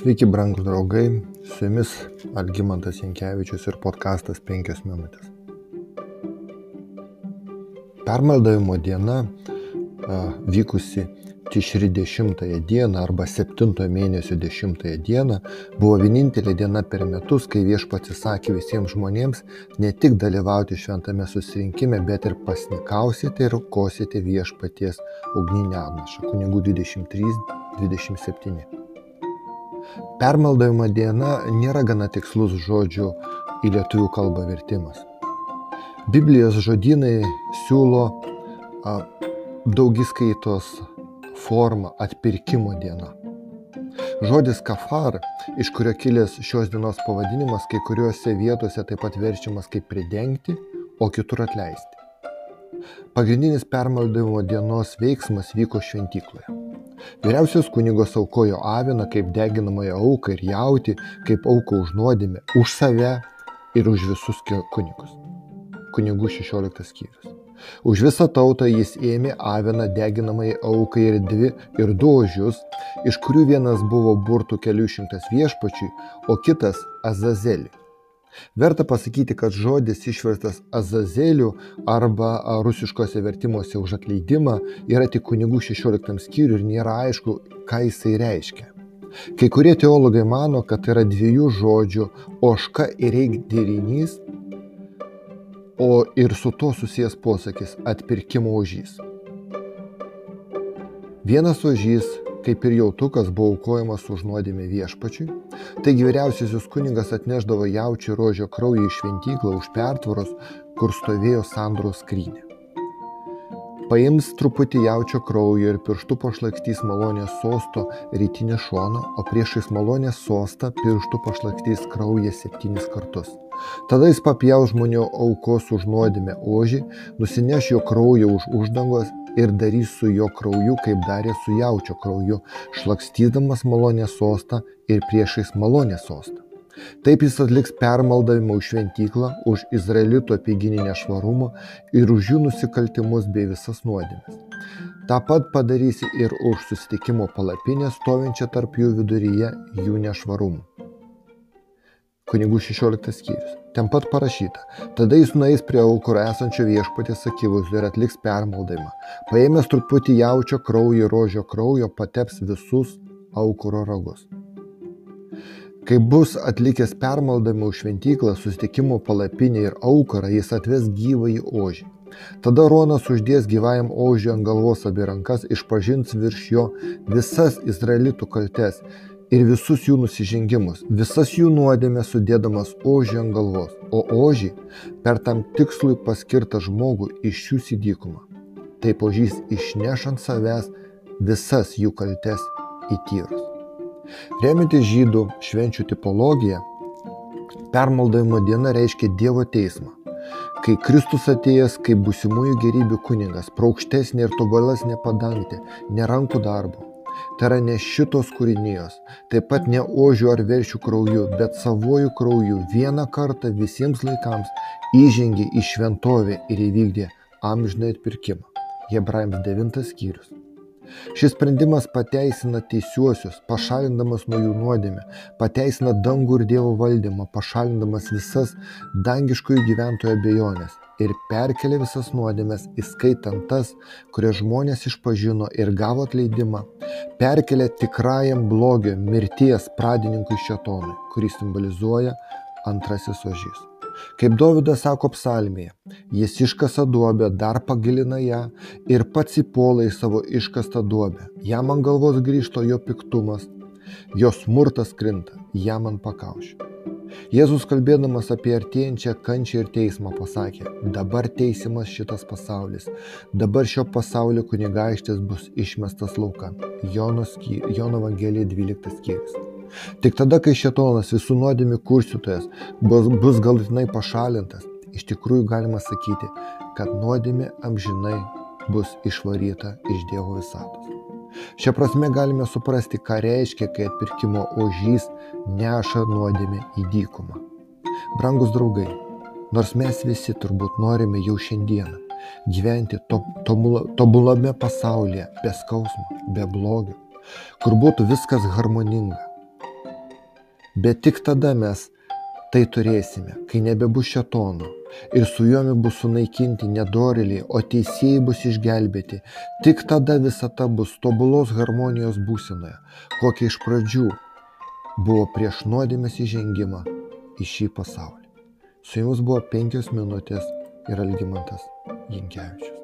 Sveiki, brangūs draugai, su jumis Algymantas Jankievičius ir podkastas 5 minutės. Permaldavimo diena vykusi Tišri 10 dieną arba 7 mėnesio 10 dieną buvo vienintelė diena per metus, kai viešpats įsakė visiems žmonėms ne tik dalyvauti šventame susirinkime, bet ir pasnikausite ir kosite viešpaties ugninę atnašą. Kunigų 23-27. Permaldavimo diena nėra gana tikslus žodžių į lietuvių kalbą vertimas. Biblijos žodynai siūlo a, daugiskaitos formą atpirkimo diena. Žodis kafar, iš kurio kilęs šios dienos pavadinimas, kai kuriuose vietose taip pat verčiamas kaip pridengti, o kitur atleisti. Pagrindinis permaldavimo dienos veiksmas vyko šventykloje. Vyriausias kunigas aukojo aviną kaip deginamąją auką ir jauti kaip auką už nuodėmę, už save ir už visus kunigus. Kunigų 16 skyrius. Už visą tautą jis ėmė aviną deginamai aukai ir dvi ir du ožius, iš kurių vienas buvo burtų kelių šimtas viešpačiui, o kitas Azazeliui. Verta pasakyti, kad žodis išverstas Azazeliu arba rusiškose vertimuose už atleidimą yra tik kunigų 16 skyrių ir nėra aišku, ką jisai reiškia. Kai kurie teologai mano, kad tai yra dviejų žodžių oška ir reik derinys, o ir su to susijęs posakis atpirkimo ožys. Vienas ožys kaip ir jautukas buvo aukojamas už nuodėmę viešpačiui, taigi vyriausiasis kuningas atneždavo jaučių rožio kraują į šventyklą už pertvaros, kur stovėjo sandros skrynė. Paims truputį jaučio kraujo ir pirštų pašlakstys malonės sosto rytinį šoną, o priešais malonės sostą pirštų pašlakstys kraują septynis kartus. Tada jis papjaus žmonių aukos už nuodėmę ožį, nusineš jo kraują už uždangos ir darys su jo krauju, kaip darė su jaučio krauju, šlakstydamas malonės sostą ir priešais malonės sostą. Taip jis atliks permaldavimą už šventyklą, už izraelito apieginį nešvarumą ir už jų nusikaltimus bei visas nuodėmes. Ta pat padarysi ir už susitikimo palapinę stovinčią tarp jų viduryje jų nešvarumų. Kunigų 16 skyrius. Ten pat parašyta. Tada jis nueis prie aukuro esančio viešpatės akivaizdų ir atliks permaldavimą. Paėmęs truputį jaučio kraujo ir rožio kraujo, pateps visus aukuro ragus. Kai bus atlikęs permaldavimą už šventyklą, susitikimo palapinę ir aukurą, jis atves gyvąjį ožį. Tada Ronas uždės gyvajam ožiui ant galvos abi rankas, išpažins virš jo visas izraelitų kaltes ir visus jų nusižengimus, visas jų nuodėmės sudėdamas ožį ant galvos, o ožį per tam tikslui paskirtą žmogų išsiūs į dykumą. Taip ožys išneš ant savęs visas jų kaltes į tyrus. Remiantis žydų švenčių tipologiją, permaldavimo diena reiškia Dievo teismą. Kai Kristus atėjęs kaip būsimųjų gerybių kunigas, praukštesnė ir tobulasnė padangtė, nerankų darbo, Tai yra ne šitos kūrinijos, taip pat ne ožių ar veršių krauju, bet savuoju krauju vieną kartą visiems laikams įžengė į šventovę ir įvykdė amžinai atpirkimą. Hebrajams 9 skyrius. Šis sprendimas pateisina teisiuosius, pašalindamas nuo jų nuodėmę, pateisina dangų ir Dievo valdymą, pašalindamas visas dangiškųjų gyventojų abejonės ir perkelia visas nuodėmes, įskaitant tas, kurias žmonės išpažino ir gavo atleidimą, perkelia tikrajam blogio mirties pradininkui šetonui, kurį simbolizuoja antrasis ožys. Kaip Dovydas sako psalmėje, jis iškasa duobę, dar pagilina ją ir pats įpuola į savo iškastą duobę. Jam ant galvos grįžto jo piktumas, jo smurtas krinta, jam ant pakaušio. Jėzus kalbėdamas apie artėjančią kančią ir teismą pasakė, dabar teisimas šitas pasaulis, dabar šio pasaulio kunigaikštis bus išmestas laukan. Jono, sky, Jono Evangelija 12 skyrius. Tik tada, kai šetonas visų nuodėmių kurstytojas bus, bus galutinai pašalintas, iš tikrųjų galima sakyti, kad nuodėmė amžinai bus išvaryta iš Dievo visatos. Šią prasme galime suprasti, ką reiškia, kai atpirkimo ožys neša nuodėmę į dykumą. Brangus draugai, nors mes visi turbūt norime jau šiandieną gyventi to, tobula, tobulame pasaulyje, be skausmo, be blogio, kur būtų viskas harmoninga. Bet tik tada mes tai turėsime, kai nebebus šetono ir su juomi bus sunaikinti nedoriliai, o teisėjai bus išgelbėti. Tik tada visata bus tobulos harmonijos būsinoje, kokia iš pradžių buvo prieš nuodėmės įžengimą į šį pasaulį. Su jumis buvo penkios minutės ir Algymantas Jankievičius.